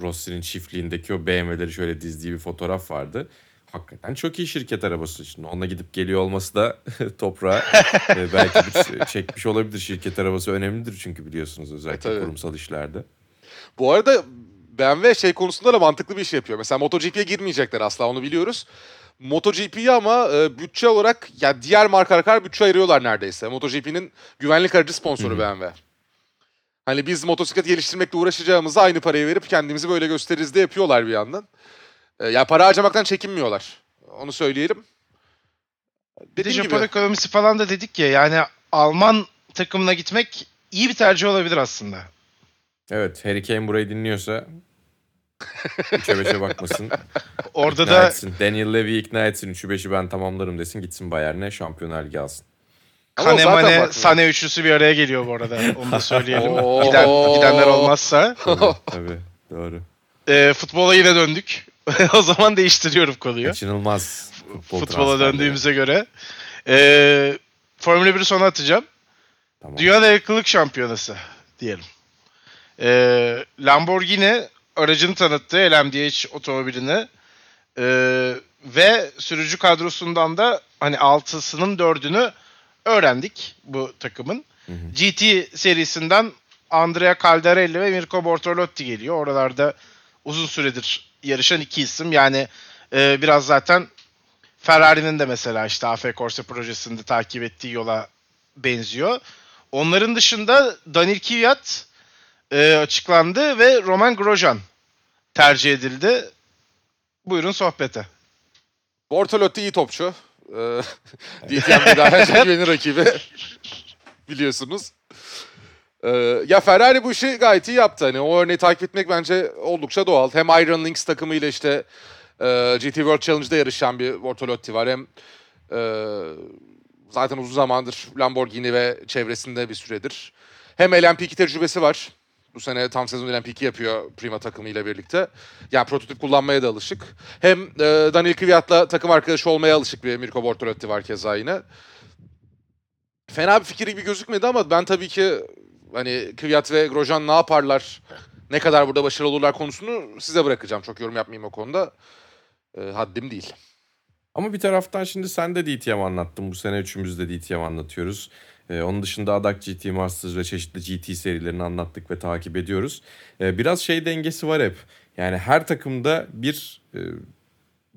Rossi'nin çiftliğindeki o BMW'leri şöyle dizdiği bir fotoğraf vardı. Hakikaten çok iyi şirket arabası. Şimdi onunla gidip geliyor olması da toprağa e, belki bir çekmiş olabilir. Şirket arabası önemlidir çünkü biliyorsunuz özellikle E, tabii. kurumsal işlerde. Bu arada BMW şey konusunda da mantıklı bir iş yapıyor. Mesela MotoGP'ye girmeyecekler asla onu biliyoruz. MotoGP'yi ama e, bütçe olarak ya diğer markalar kadar bütçe ayırıyorlar neredeyse. MotoGP'nin güvenlik aracı sponsoru Hı hı. BMW. Hani biz motosiklet geliştirmekle uğraşacağımızı aynı parayı verip kendimizi böyle gösteririz de yapıyorlar bir yandan. E, ya para harcamaktan çekinmiyorlar. Onu söyleyelim. Bir de Japon gibi. ekonomisi falan da dedik ya yani Alman takımına gitmek iyi bir tercih olabilir aslında. Evet Harry Kane burayı dinliyorsa üçe beşe bakmasın. Orada İkna da etsin. Daniel Levy ikna etsin. 3'ü 5'i ben tamamlarım desin. Gitsin Bayern'e Şampiyonlar Ligi alsın. Kanemane. Sane üçlüsü bir araya geliyor bu arada. Onu da söyleyelim. Giden, gidenler olmazsa. Tabii, tabii. Doğru. Ee, futbola yine döndük. o zaman değiştiriyorum konuyu. Kaçınılmaz futbol Futbola döndüğümüze göre. Ee, Formula 1'i sona atacağım. Tamam. Dünya Dayanıklılık Şampiyonası diyelim. Ee, Lamborghini aracını tanıttı LMDH otomobilini. Ee, ve sürücü kadrosundan da hani altısının dördünü öğrendik bu takımın. Hı hı. GT serisinden Andrea Caldarelli ve Mirko Bortolotti geliyor. Oralarda uzun süredir yarışan iki isim. Yani e, biraz zaten Ferrari'nin de mesela işte AF Corse projesinde takip ettiği yola benziyor. Onların dışında Daniil Kvyat e, açıklandı ve Roman Grosjean tercih edildi. Buyurun sohbete. Bortolotti iyi topçu. Ee, daha önce güveni rakibi. Biliyorsunuz. Ee, ya Ferrari bu işi gayet iyi yaptı. Hani o örneği takip etmek bence oldukça doğal. Hem Iron Lynx takımıyla işte e, GT World Challenge'da yarışan bir Bortolotti var. Hem e, zaten uzun zamandır Lamborghini ve çevresinde bir süredir. Hem LMP2 tecrübesi var. Bu sene tam sezon LMP2 yapıyor Prima takımıyla birlikte. Yani prototip kullanmaya da alışık. Hem e, Daniel Kvyat'la takım arkadaşı olmaya alışık bir Mirko Bortolotti var keza yine. Fena bir fikir gibi gözükmedi ama ben tabii ki hani Kvyat ve Grosjean ne yaparlar, ne kadar burada başarılı olurlar konusunu size bırakacağım. Çok yorum yapmayayım o konuda. E, haddim değil. Ama bir taraftan şimdi sen de DTM anlattın. Bu sene üçümüz de DTM anlatıyoruz. Ee, onun dışında Adak GT Masters ve çeşitli GT serilerini anlattık ve takip ediyoruz. Ee, biraz şey dengesi var hep. Yani her takımda bir e,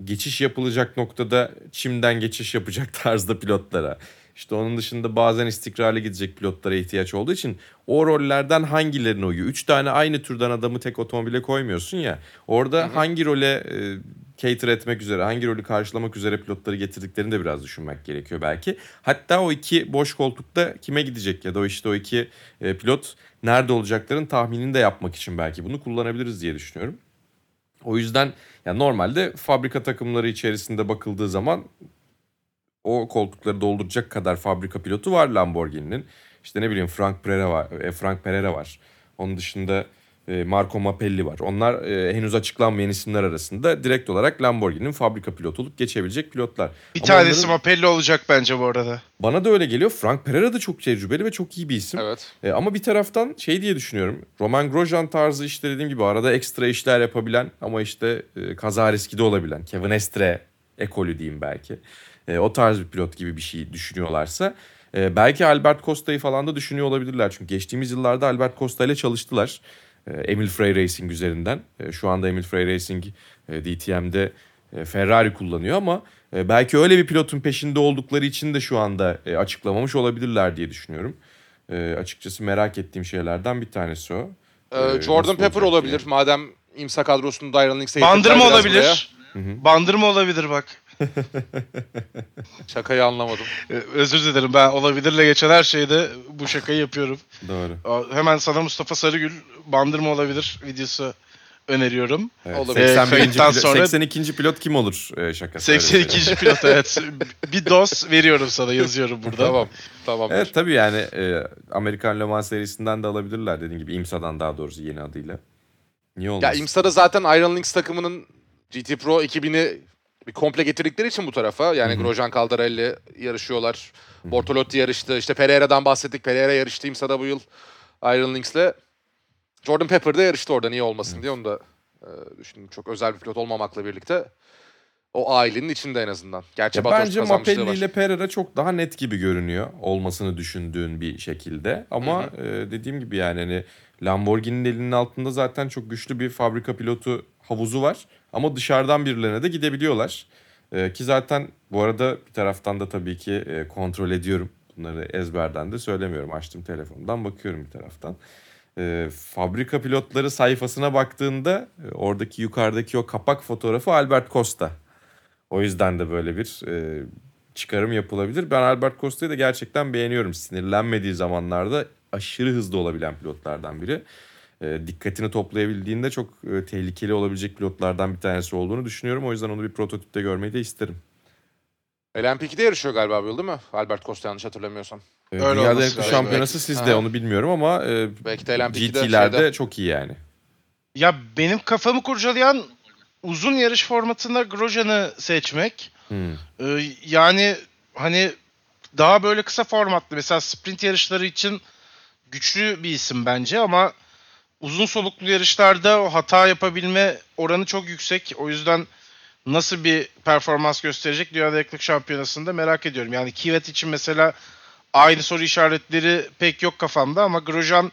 geçiş yapılacak noktada çimden geçiş yapacak tarzda pilotlara. İşte onun dışında bazen istikrarlı gidecek pilotlara ihtiyaç olduğu için o rollerden hangilerine uyuyor? Üç tane aynı türden adamı tek otomobile koymuyorsun ya. Orada hangi role e, cater etmek üzere, hangi rolü karşılamak üzere pilotları getirdiklerini de biraz düşünmek gerekiyor belki. Hatta o iki boş koltukta kime gidecek ya da işte o iki e, pilot nerede olacakların tahminini de yapmak için belki bunu kullanabiliriz diye düşünüyorum. O yüzden ya normalde fabrika takımları içerisinde bakıldığı zaman o koltukları dolduracak kadar fabrika pilotu var Lamborghini'nin. İşte ne bileyim Frank Pereira var, e, Frank Pereira var. Onun dışında Marco Mappelli var. Onlar e, henüz açıklanmayan isimler arasında direkt olarak Lamborghini'nin fabrika pilotu olup geçebilecek pilotlar. Bir Ama tanesi onların- Mapelli olacak bence bu arada. Bana da öyle geliyor. Frank Pereira da çok tecrübeli ve çok iyi bir isim. Evet. E, ama bir taraftan şey diye düşünüyorum. Roman Grosjean tarzı işte dediğim gibi arada ekstra işler yapabilen ama işte e, kaza riski de olabilen. Kevin Estre ekolü diyeyim belki. E, o tarz bir pilot gibi bir şey düşünüyorlarsa. e, belki Albert Costa'yı falan da düşünüyor olabilirler. Çünkü geçtiğimiz yıllarda Albert Costa ile çalıştılar. E, Emil Frey Racing üzerinden. E, şu anda Emil Frey Racing e, DTM'de e, Ferrari kullanıyor ama e, belki öyle bir pilotun peşinde oldukları için de şu anda açıklamamış olabilirler diye düşünüyorum. Açıkçası merak ettiğim şeylerden bir tanesi o. Ee, Ee, Jordan Pepper olabilir. diye. Madem imsa kadrosunda Iron Links'e Bandırma olabilir. buraya. Hı hı. Bandırma olabilir bak. Şakayı anlamadım. Ee, özür dilerim ben olabilirle geçen her şeyde bu şakayı yapıyorum. Doğru. Hemen sana Mustafa Sarıgül bandırma olabilir videosu öneriyorum. Evet, Olabilir. 81. Ee, pilot, sonra- 82. pilot kim olur e, şakası. öyle 82. pilot evet. Bir dos veriyorum sana yazıyorum burada. Tamam. Tamam. Evet tabii yani e, Amerikan Le Mans serisinden de alabilirler dediğin gibi IMSA'dan daha doğrusu yeni adıyla. Niye olmaz? Ya IMSA'da zaten Iron Lynx takımının GT Pro ekibini bir komple getirdikleri için bu tarafa. Yani Hı hı. Grosjean Caldarelli yarışıyorlar. Bortolotti yarıştı. İşte Pereira'dan bahsettik. Pereira yarıştı IMSA'da bu yıl Iron Lynx'le. Jordan Pepper de yarıştı orada niye olmasın diye onu da e, düşündüm. Çok özel bir pilot olmamakla birlikte o ailenin içinde en azından. Gerçi Ya bence Mapelli ile Pereira çok daha net gibi görünüyor olmasını düşündüğün bir şekilde. Ama e, dediğim gibi yani hani Lamborghini'nin elinin altında zaten çok güçlü bir fabrika pilotu havuzu var. Ama dışarıdan birilerine de gidebiliyorlar. E, ki zaten bu arada bir taraftan da tabii ki e, kontrol ediyorum. Bunları ezberden de söylemiyorum. Açtım telefondan bakıyorum bir taraftan. E, fabrika pilotları sayfasına baktığında e, oradaki yukarıdaki o kapak fotoğrafı Albert Costa. O yüzden de böyle bir e, çıkarım yapılabilir. Ben Albert Costa'yı da gerçekten beğeniyorum. Sinirlenmediği zamanlarda aşırı hızlı olabilen pilotlardan biri. E, dikkatini toplayabildiğinde çok e, tehlikeli olabilecek pilotlardan bir tanesi olduğunu düşünüyorum. O yüzden onu bir prototipte görmeyi de isterim. LMP2'de yarışıyor galiba bu yıl değil mi? Albert Costa yanlış hatırlamıyorsam. E, Öyle Dünya olması Dayanıklı lazım. Şampiyonası Belki. sizde Aha. onu bilmiyorum ama e, Belki de LMP2'de GT'lerde şeyde. çok iyi yani. Ya benim kafamı kurcalayan uzun yarış formatında Grosjean'ı seçmek. Hmm. Ee, yani hani daha böyle kısa formatlı mesela sprint yarışları için güçlü bir isim bence ama uzun soluklu yarışlarda o hata yapabilme oranı çok yüksek. O yüzden nasıl bir performans gösterecek Dünya Dayanıklılık Şampiyonası'nda merak ediyorum. Yani Kivet için mesela aynı soru işaretleri pek yok kafamda ama Grosjean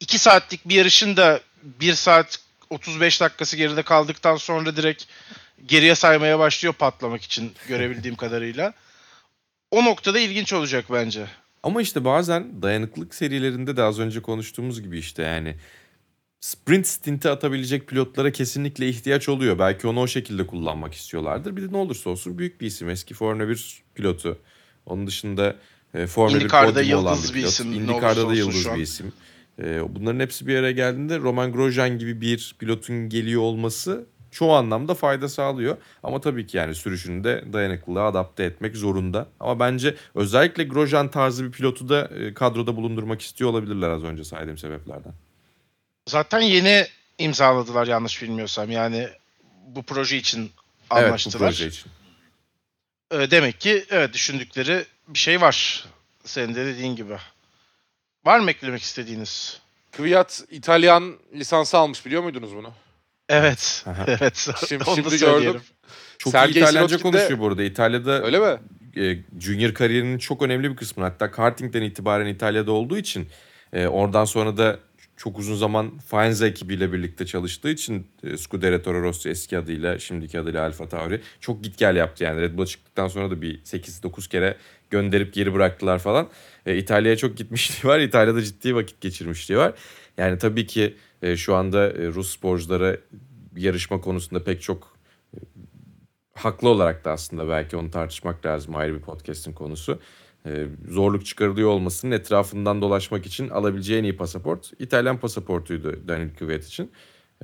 2 saatlik bir yarışın da 1 saat 35 dakikası geride kaldıktan sonra direkt geriye saymaya başlıyor patlamak için görebildiğim kadarıyla. O noktada ilginç olacak bence. Ama işte bazen dayanıklılık serilerinde de az önce konuştuğumuz gibi işte yani sprint stinti atabilecek pilotlara kesinlikle ihtiyaç oluyor. Belki onu o şekilde kullanmak istiyorlardır. Bir de ne olursa olsun büyük bir isim. Eski Formula 1 pilotu. Onun dışında e, Formula 1 IndyCar'da podyumu olan yıldız bir bir isim, IndyCar'da da yıldız bir isim. E, bunların hepsi bir araya geldiğinde Roman Grosjean gibi bir pilotun geliyor olması çoğu anlamda fayda sağlıyor. Ama tabii ki yani sürüşünü de dayanıklılığa adapte etmek zorunda. Ama bence özellikle Grosjean tarzı bir pilotu da e, kadroda bulundurmak istiyor olabilirler az önce saydığım sebeplerden. Zaten yeni imzaladılar yanlış bilmiyorsam. Yani bu proje için Evet bu anlaştılar. proje için. Ee, demek ki evet düşündükleri bir şey var. Senin de dediğin gibi. Var mı eklemek istediğiniz? Kvyat İtalyan lisansı almış biliyor muydunuz bunu? Evet. Evet. Şimdi- Onu şimdi gördüm. Çok Sergey iyi İtalyanca Sirotkin de- konuşuyor bu arada. İtalya'da Öyle mi? e, junior kariyerinin çok önemli bir kısmı. Hatta kartingden itibaren İtalya'da olduğu için e, oradan sonra da çok uzun zaman Faenza ekibiyle birlikte çalıştığı için e, Rosso eski adıyla şimdiki adıyla Alfa Tauri çok git gel yaptı yani. Red Bull'a çıktıktan sonra da bir 8-9 kere gönderip geri bıraktılar falan. E, İtalya'ya çok gitmişliği var. İtalya'da ciddi vakit geçirmişliği var. Yani tabii ki e, şu anda e, Rus sporculara yarışma konusunda pek çok haklı olarak da aslında belki onu tartışmak lazım ayrı bir podcast'in konusu. Ee, zorluk çıkarılıyor olmasının etrafından dolaşmak için alabileceği en iyi pasaport İtalyan pasaportuydu Daniel Kvyat için.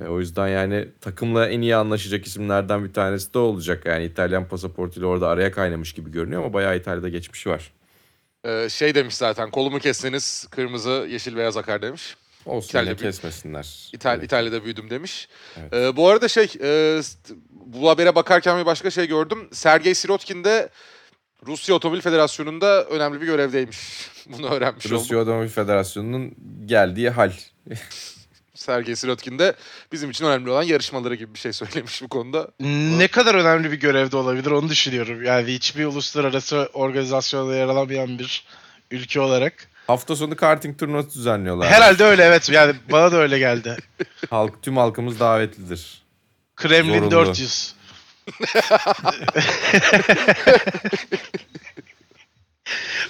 Ee, o yüzden yani takımla en iyi anlaşacak isimlerden bir tanesi de olacak. Yani İtalyan pasaportuyla orada araya kaynamış gibi görünüyor ama bayağı İtalya'da geçmişi var. Ee, şey demiş zaten kolumu kesseniz kırmızı yeşil beyaz akar demiş. Olsun İtalya yine bir- kesmesinler. İtal- Evet. İtalya'da büyüdüm demiş. Evet. Ee, bu arada şey e, bu habere bakarken bir başka şey gördüm. Sergey Sirotkin de Rusya Otomobil Federasyonu'nda önemli bir görevdeymiş. Bunu öğrenmiş Rusya oldum. Otomobil Federasyonu'nun geldiği hal. Sergey Sirotkin de bizim için önemli olan yarışmaları gibi bir şey söylemiş bu konuda. Ne kadar önemli bir görevde olabilir onu düşünüyorum. Yani hiçbir uluslararası organizasyonda yer alamayan bir ülke olarak. Hafta sonu karting turnuvası düzenliyorlar. Herhalde öyle evet. Yani bana da öyle geldi. Halk, tüm halkımız davetlidir. Kremlin Zorunlu. 400.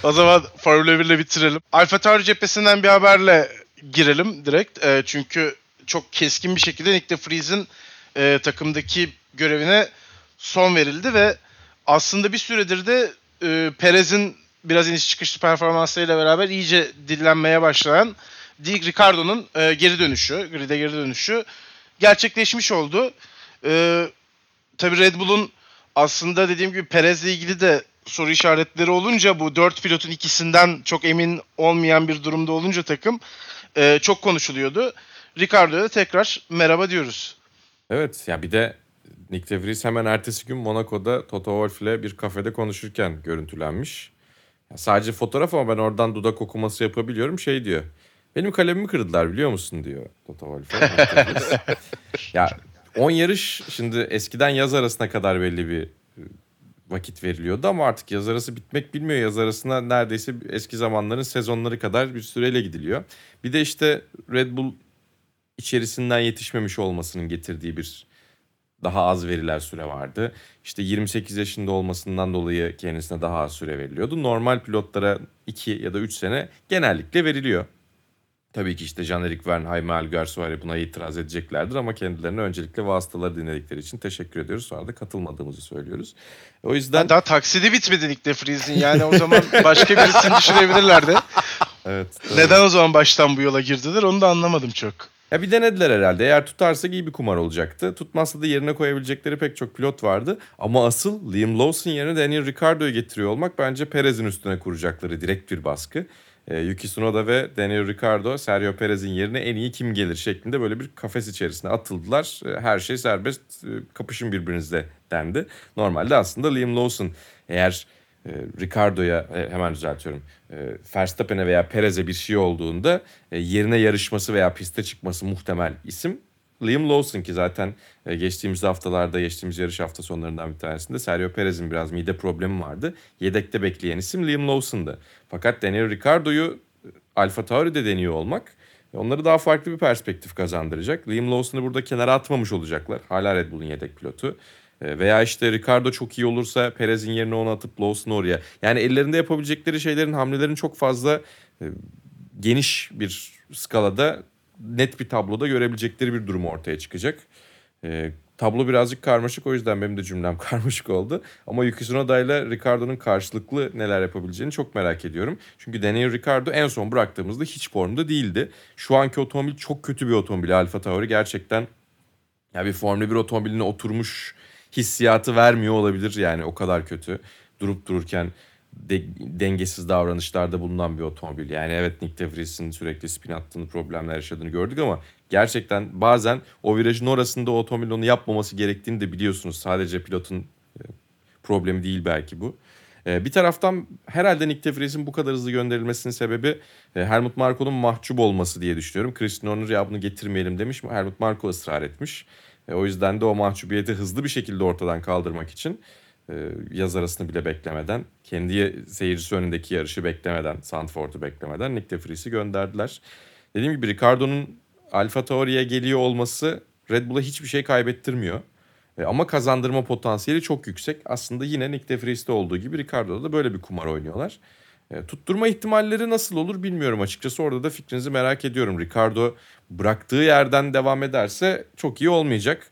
o zaman Formula 1 ile bitirelim. Alfa Tauri cephesinden bir haberle girelim direkt. E, çünkü çok keskin bir şekilde Nick de Vries'in e, takımdaki görevine son verildi ve aslında bir süredir de e, Perez'in biraz iniş çıkışlı performanslarıyla beraber iyice dillenmeye başlayan Di Ricardo'nun e, geri dönüşü, grid'e geri dönüşü gerçekleşmiş oldu. E, tabii Red Bull'un aslında dediğim gibi Perez'le ilgili de soru işaretleri olunca bu dört pilotun ikisinden çok emin olmayan bir durumda olunca takım e, çok konuşuluyordu. Ricardo'ya da tekrar merhaba diyoruz. Evet ya bir de Nick De Vries hemen ertesi gün Monaco'da Toto Wolff ile bir kafede konuşurken görüntülenmiş. Ya sadece fotoğraf ama ben oradan dudak okuması yapabiliyorum. Şey diyor. Benim kalemimi kırdılar biliyor musun diyor Toto Vries. ya 10 yarış şimdi eskiden yaz arasına kadar belli bir e, vakit veriliyordu ama artık yaz arası bitmek bilmiyor. Yaz arasına neredeyse eski zamanların sezonları kadar bir süreyle gidiliyor. Bir de işte Red Bull içerisinden yetişmemiş olmasının getirdiği bir daha az veriler süre vardı. İşte 28 yaşında olmasından dolayı kendisine daha az süre veriliyordu. Normal pilotlara 2 ya da 3 sene genellikle veriliyor. Tabii ki işte Jean-Eric Verne, Jaime Alguersuari buna itiraz edeceklerdir ama kendilerine öncelikle vasıtaları dinledikleri için teşekkür ediyoruz. Sonra da katılmadığımızı söylüyoruz. O yüzden Daha taksidi bitmedi Nick de Vries'in yani o zaman başka birisini düşünebilirlerdi. evet. tabii. Neden o zaman baştan bu yola girdiler onu da anlamadım çok. Ya bir denediler herhalde. Eğer tutarsa iyi bir kumar olacaktı. Tutmazsa da yerine koyabilecekleri pek çok pilot vardı. Ama asıl Liam Lawson yerine Daniel Ricciardo'yu getiriyor olmak bence Perez'in üstüne kuracakları direkt bir baskı. Ee, Yuki Tsunoda ve Daniel Ricciardo Sergio Perez'in yerine en iyi kim gelir şeklinde böyle bir kafes içerisine atıldılar. Ee, Her şey serbest e, kapışın birbirinizle dendi. Normalde aslında Liam Lawson eğer e, Ricardo'ya e, hemen düzeltiyorum. E, Verstappen'e veya Perez'e bir şey olduğunda e, yerine yarışması veya piste çıkması muhtemel isim Liam Lawson ki zaten e, geçtiğimiz haftalarda geçtiğimiz yarış hafta sonlarından bir tanesinde Sergio Perez'in biraz mide problemi vardı. Yedekte bekleyen isim Liam Lawson'dı. Fakat Daniel Ricciardo'yu e, Alfa Tauri'de deniyor olmak e, onları daha farklı bir perspektif kazandıracak. Liam Lawson'ı burada kenara atmamış olacaklar. Hala Red Bull'un yedek pilotu. Veya işte Ricardo çok iyi olursa Perez'in yerine onu atıp Lawson'ı oraya. Yani ellerinde yapabilecekleri şeylerin hamlelerin çok fazla geniş bir skalada net bir tabloda görebilecekleri bir durum ortaya çıkacak. E, tablo birazcık karmaşık o yüzden benim de cümlem karmaşık oldu. Ama Yuki Tsunoda ile Ricardo'nun karşılıklı neler yapabileceğini çok merak ediyorum. Çünkü Daniel Ricardo en son bıraktığımızda hiç formda değildi. Şu anki otomobil çok kötü bir otomobil. Alfa Tauri gerçekten ya bir Formula 1 otomobiline oturmuş hissiyatı vermiyor olabilir yani o kadar kötü. Durup dururken de- dengesiz davranışlarda bulunan bir otomobil. Yani evet Nick De sürekli spin attığını, problemler yaşadığını gördük ama gerçekten bazen o virajın orasında o otomobilin onu yapmaması gerektiğini de biliyorsunuz. Sadece pilotun e, problemi değil belki bu. E, Bir taraftan herhalde Nick De bu kadar hızlı gönderilmesinin sebebi e, Helmut Marko'nun mahcup olması diye düşünüyorum. Christian Horner ya bunu getirmeyelim demiş mi? Helmut Marko ısrar etmiş. O yüzden de o mahcubiyeti hızlı bir şekilde ortadan kaldırmak için yaz arasını bile beklemeden, kendi seyircisi önündeki yarışı beklemeden, Sandford'u beklemeden Nick De Vries'i gönderdiler. Dediğim gibi Ricardo'nun Alfa Tauri'ye geliyor olması Red Bull'a hiçbir şey kaybettirmiyor. E, ama kazandırma potansiyeli çok yüksek. Aslında yine Nick De Vries'te olduğu gibi Ricardo'da da böyle bir kumar oynuyorlar. E, tutturma ihtimalleri nasıl olur bilmiyorum açıkçası. Orada da fikrinizi merak ediyorum. Ricardo bıraktığı yerden devam ederse çok iyi olmayacak.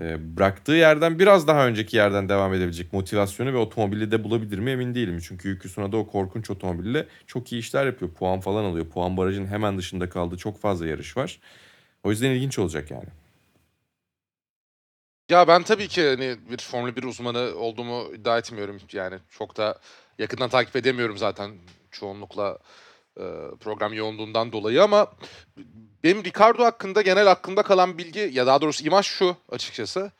E, bıraktığı yerden biraz daha önceki yerden devam edebilecek motivasyonu ve otomobili de bulabilir mi emin değilim. Çünkü Yuki Tsunoda o korkunç otomobille çok iyi işler yapıyor. Puan falan alıyor. Puan barajının hemen dışında kaldığı çok fazla yarış var. O yüzden ilginç olacak yani. Ya ben tabii ki hani bir Formula 1 uzmanı olduğumu iddia etmiyorum. Yani çok da yakından takip edemiyorum zaten çoğunlukla program yoğunluğundan dolayı ama benim Ricardo hakkında genel aklımda kalan bilgi ya daha doğrusu imaj şu açıkçası.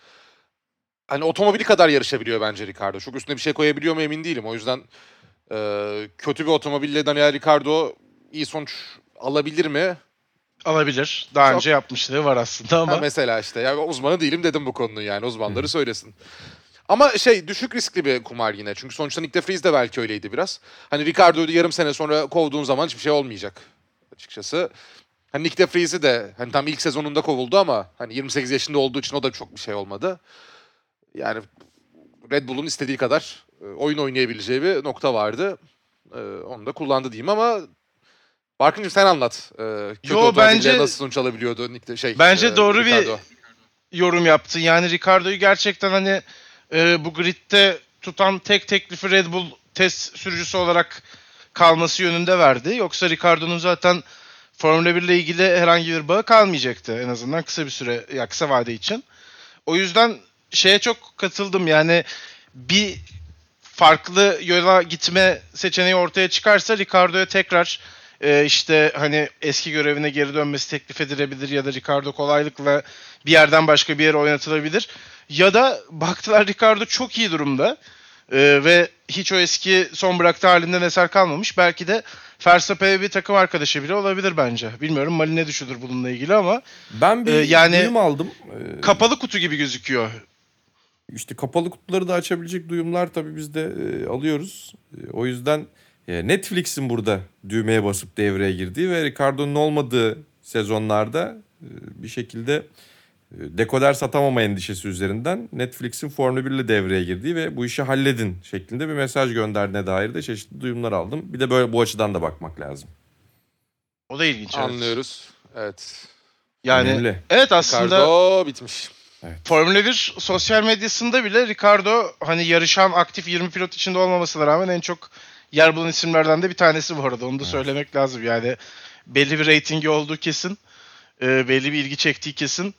Hani otomobili kadar yarışabiliyor bence Ricardo. Çok üstüne bir şey koyabiliyor mu emin değilim. O yüzden e, kötü bir otomobille Daniel Ricardo iyi sonuç alabilir mi? Alabilir. Daha Çok- önce yapmışlığı var aslında ama. Ha, mesela işte ya uzmanı değilim dedim bu konunun yani uzmanları söylesin. Ama şey düşük riskli bir kumar yine. Çünkü sonuçta Nick de Vries de belki öyleydi biraz. Hani Ricardo'yu yarım sene sonra kovduğun zaman hiçbir şey olmayacak açıkçası. Hani Nick de Vries'i de hani tam ilk sezonunda kovuldu ama hani 28 yaşında olduğu için o da çok bir şey olmadı. Yani Red Bull'un istediği kadar e, oyun oynayabileceği bir nokta vardı. E, Onu da kullandı diyeyim ama Barkıncığım sen anlat. E, kötü Yo, bence- nasıl sonuç alabiliyordu Nick de, şey. Bence e, doğru bir- Ricardo. yorum yaptı. Yani Ricardo'yu gerçekten hani e, bu gridde tutan tek teklifi Red Bull test sürücüsü olarak kalması yönünde verdi. Yoksa Ricardo'nun zaten Formula 1 ile ilgili herhangi bir bağı kalmayacaktı en azından kısa bir süre ya kısa vade için. O yüzden şeye çok katıldım yani bir farklı yola gitme seçeneği ortaya çıkarsa Ricardo'ya tekrar e, işte hani eski görevine geri dönmesi teklif edilebilir ya da Ricardo kolaylıkla bir yerden başka bir yere oynatılabilir. Ya da baktılar Ricardo çok iyi durumda e, ve hiç o eski son bıraktığı halinden eser kalmamış. Belki de Verstappen'e bir takım arkadaşı bile olabilir bence. Bilmiyorum Mali ne düşünür bununla ilgili ama Ben bir Ee, yani- duyum aldım. Ee, kapalı kutu gibi gözüküyor. İşte kapalı kutuları da açabilecek duyumlar tabii biz de e, alıyoruz. E, o yüzden e, Netflix'in burada düğmeye basıp devreye girdiği ve Ricardo'nun olmadığı sezonlarda e, bir şekilde e, dekoder satamama endişesi üzerinden Netflix'in Formula 1 ile devreye girdiği ve bu işi halledin şeklinde bir mesaj gönderdiğine dair de çeşitli duyumlar aldım. Bir de böyle bu açıdan da bakmak lazım. O da ilginç. evet. Anlıyoruz. Evet. Yani Önemli. evet aslında Ricardo bitmiş. Formula 1 sosyal medyasında bile Ricardo hani yarışan aktif 20 pilot içinde olmamasına rağmen en çok yer bulan isimlerden de bir tanesi bu arada. Onu da söylemek lazım. Yani belli bir reytingi olduğu kesin. e, belli bir ilgi çektiği kesin.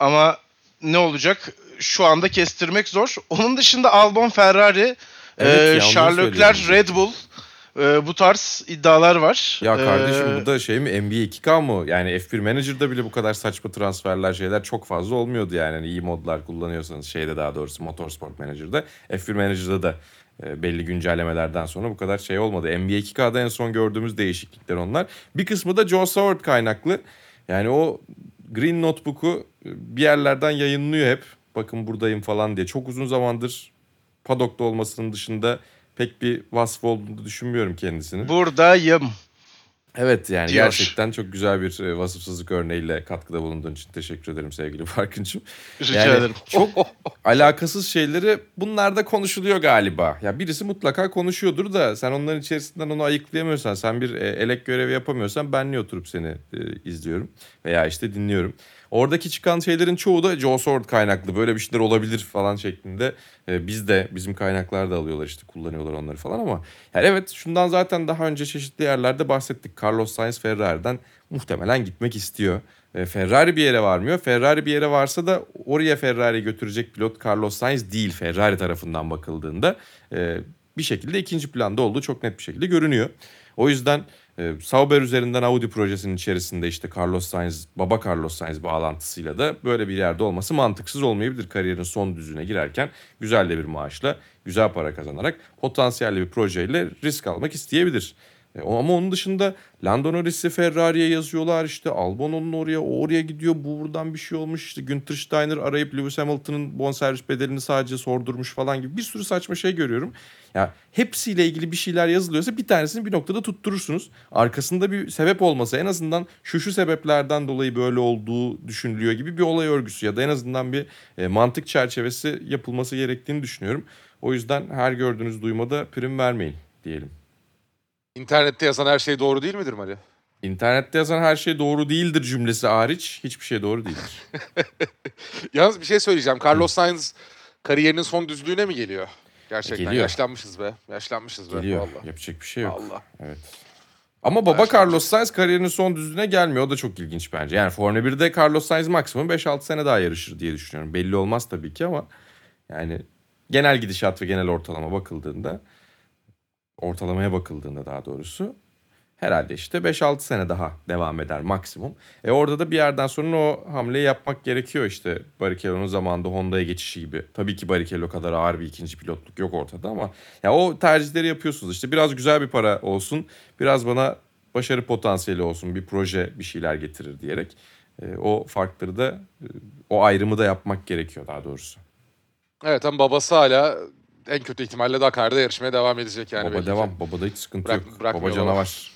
Ama ne olacak? Şu anda kestirmek zor. Onun dışında Albon, Ferrari, Evet, e, Charles. Red Bull e, bu tarz iddialar var. Ya kardeşim E, bu da şey mi NBA 2K mı? Yani F1 Manager'da bile bu kadar saçma transferler şeyler çok fazla olmuyordu yani. Hani iyi modlar kullanıyorsanız şeyde daha doğrusu Motorsport Manager'da. F1 Manager'da da belli güncellemelerden sonra bu kadar şey olmadı. NBA 2K'da en son gördüğümüz değişiklikler onlar. Bir kısmı da Joe Saward kaynaklı. Yani o Green Notebook'u e, bir yerlerden yayınlıyor hep. Bakın buradayım falan diye. Çok uzun zamandır paddock'ta olmasının dışında pek bir vasfı olduğunu düşünmüyorum kendisinin. buradayım. Evet yani diyor. gerçekten çok güzel bir e, vasıfsızlık örneğiyle katkıda bulunduğun için teşekkür ederim sevgili Farkın'cığım. Rica Yani ederim. çok alakasız şeyleri bunlarda konuşuluyor galiba. Ya birisi mutlaka konuşuyordur da sen onların içerisinden onu ayıklayamıyorsan, sen bir e, elek görevi yapamıyorsan ben niye oturup seni e, izliyorum veya işte dinliyorum. Oradaki çıkan şeylerin çoğu da Joe Sword kaynaklı. Böyle bir şeyler olabilir falan şeklinde. E, biz de bizim kaynaklar da alıyorlar işte kullanıyorlar onları falan ama yani evet şundan zaten daha önce çeşitli yerlerde bahsettik. Carlos Sainz Ferrari'den muhtemelen gitmek istiyor. E, Ferrari bir yere varmıyor. Ferrari bir yere varsa da oraya Ferrari götürecek pilot Carlos Sainz değil Ferrari tarafından bakıldığında. E, bir şekilde ikinci planda olduğu çok net bir şekilde görünüyor. O yüzden e, Sauber üzerinden Audi projesinin içerisinde işte Carlos Sainz, baba Carlos Sainz bağlantısıyla da böyle bir yerde olması mantıksız olmayabilir. Kariyerin son düzüne girerken güzel de bir maaşla, güzel para kazanarak potansiyelli bir projeyle risk almak isteyebilir. E, ama onun dışında Lando Norris'i Ferrari'ye yazıyorlar işte Albon onun oraya o oraya gidiyor bu buradan bir şey olmuş işte Günther Steiner arayıp Lewis Hamilton'ın bonservis bedelini sadece sordurmuş falan gibi bir sürü saçma şey görüyorum. Ya hepsiyle ilgili bir şeyler yazılıyorsa bir tanesini bir noktada tutturursunuz. Arkasında bir sebep olmasa en azından şu şu sebeplerden dolayı böyle olduğu düşünülüyor gibi bir olay örgüsü ya da en azından bir e, mantık çerçevesi yapılması gerektiğini düşünüyorum. O yüzden her gördüğünüz duymada prim vermeyin diyelim. İnternette yazan her şey doğru değil midir Mali? İnternette yazan her şey doğru değildir cümlesi hariç hiçbir şey doğru değildir. Yalnız bir şey söyleyeceğim. Carlos Sainz kariyerinin son düzlüğüne mi geliyor? Gerçekten Geliyor. yaşlanmışız be. Yaşlanmışız be. Geliyor. Vallahi. Yapacak bir şey yok. Allah. Evet. Ama baba. Carlos Sainz kariyerinin son düzlüğüne gelmiyor. O da çok ilginç bence. Yani Formula 1'de Carlos Sainz maksimum 5-6 sene daha yarışır diye düşünüyorum. Belli olmaz tabii ki ama yani genel gidişat ve genel ortalama bakıldığında ortalamaya bakıldığında daha doğrusu herhalde işte 5-6 sene daha devam eder maksimum. E orada da bir yerden sonra o hamleyi yapmak gerekiyor işte Barrichello'nun zamanında Honda'ya geçişi gibi. Tabii ki Barrichello kadar ağır bir ikinci pilotluk yok ortada ama ya o tercihleri yapıyorsunuz. İşte biraz güzel bir para olsun, biraz bana başarı potansiyeli olsun, bir proje bir şeyler getirir diyerek e, o farkları da e, o ayrımı da yapmak gerekiyor daha doğrusu. Evet ama babası hala en kötü ihtimalle Dakar'da yarışmaya devam edecek yani. Baba belli ki. devam, babada hiç sıkıntı Bırak- yok. Baba canavar.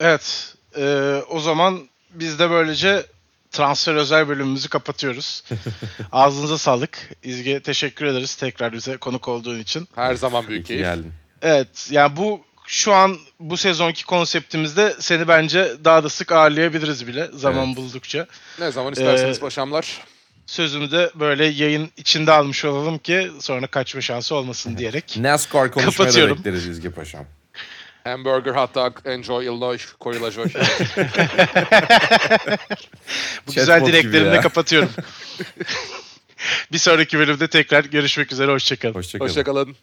Evet. e, o zaman biz de böylece transfer özel bölümümüzü kapatıyoruz. Ağzınıza sağlık. İzge teşekkür ederiz tekrar bize konuk olduğun için. Her zaman büyük keyif. geldin. Evet yani bu şu an bu sezonki konseptimizde seni bence daha da sık ağırlayabiliriz bile zaman Evet. buldukça. Ne zaman isterseniz Ee, paşamlar. Sözümü de böyle yayın içinde almış olalım ki sonra kaçma şansı olmasın diyerek. NASCAR konuşmaya da Kapatıyorum. bekleriz İzge Paşam. Hamburger, hot dog, enjoy Illinois, Korilajoj. Bu Chatbot güzel dileklerimle kapatıyorum. bir sonraki bölümde tekrar görüşmek üzere. Hoşçakalın. Hoşçakalın. Hoşçakalın.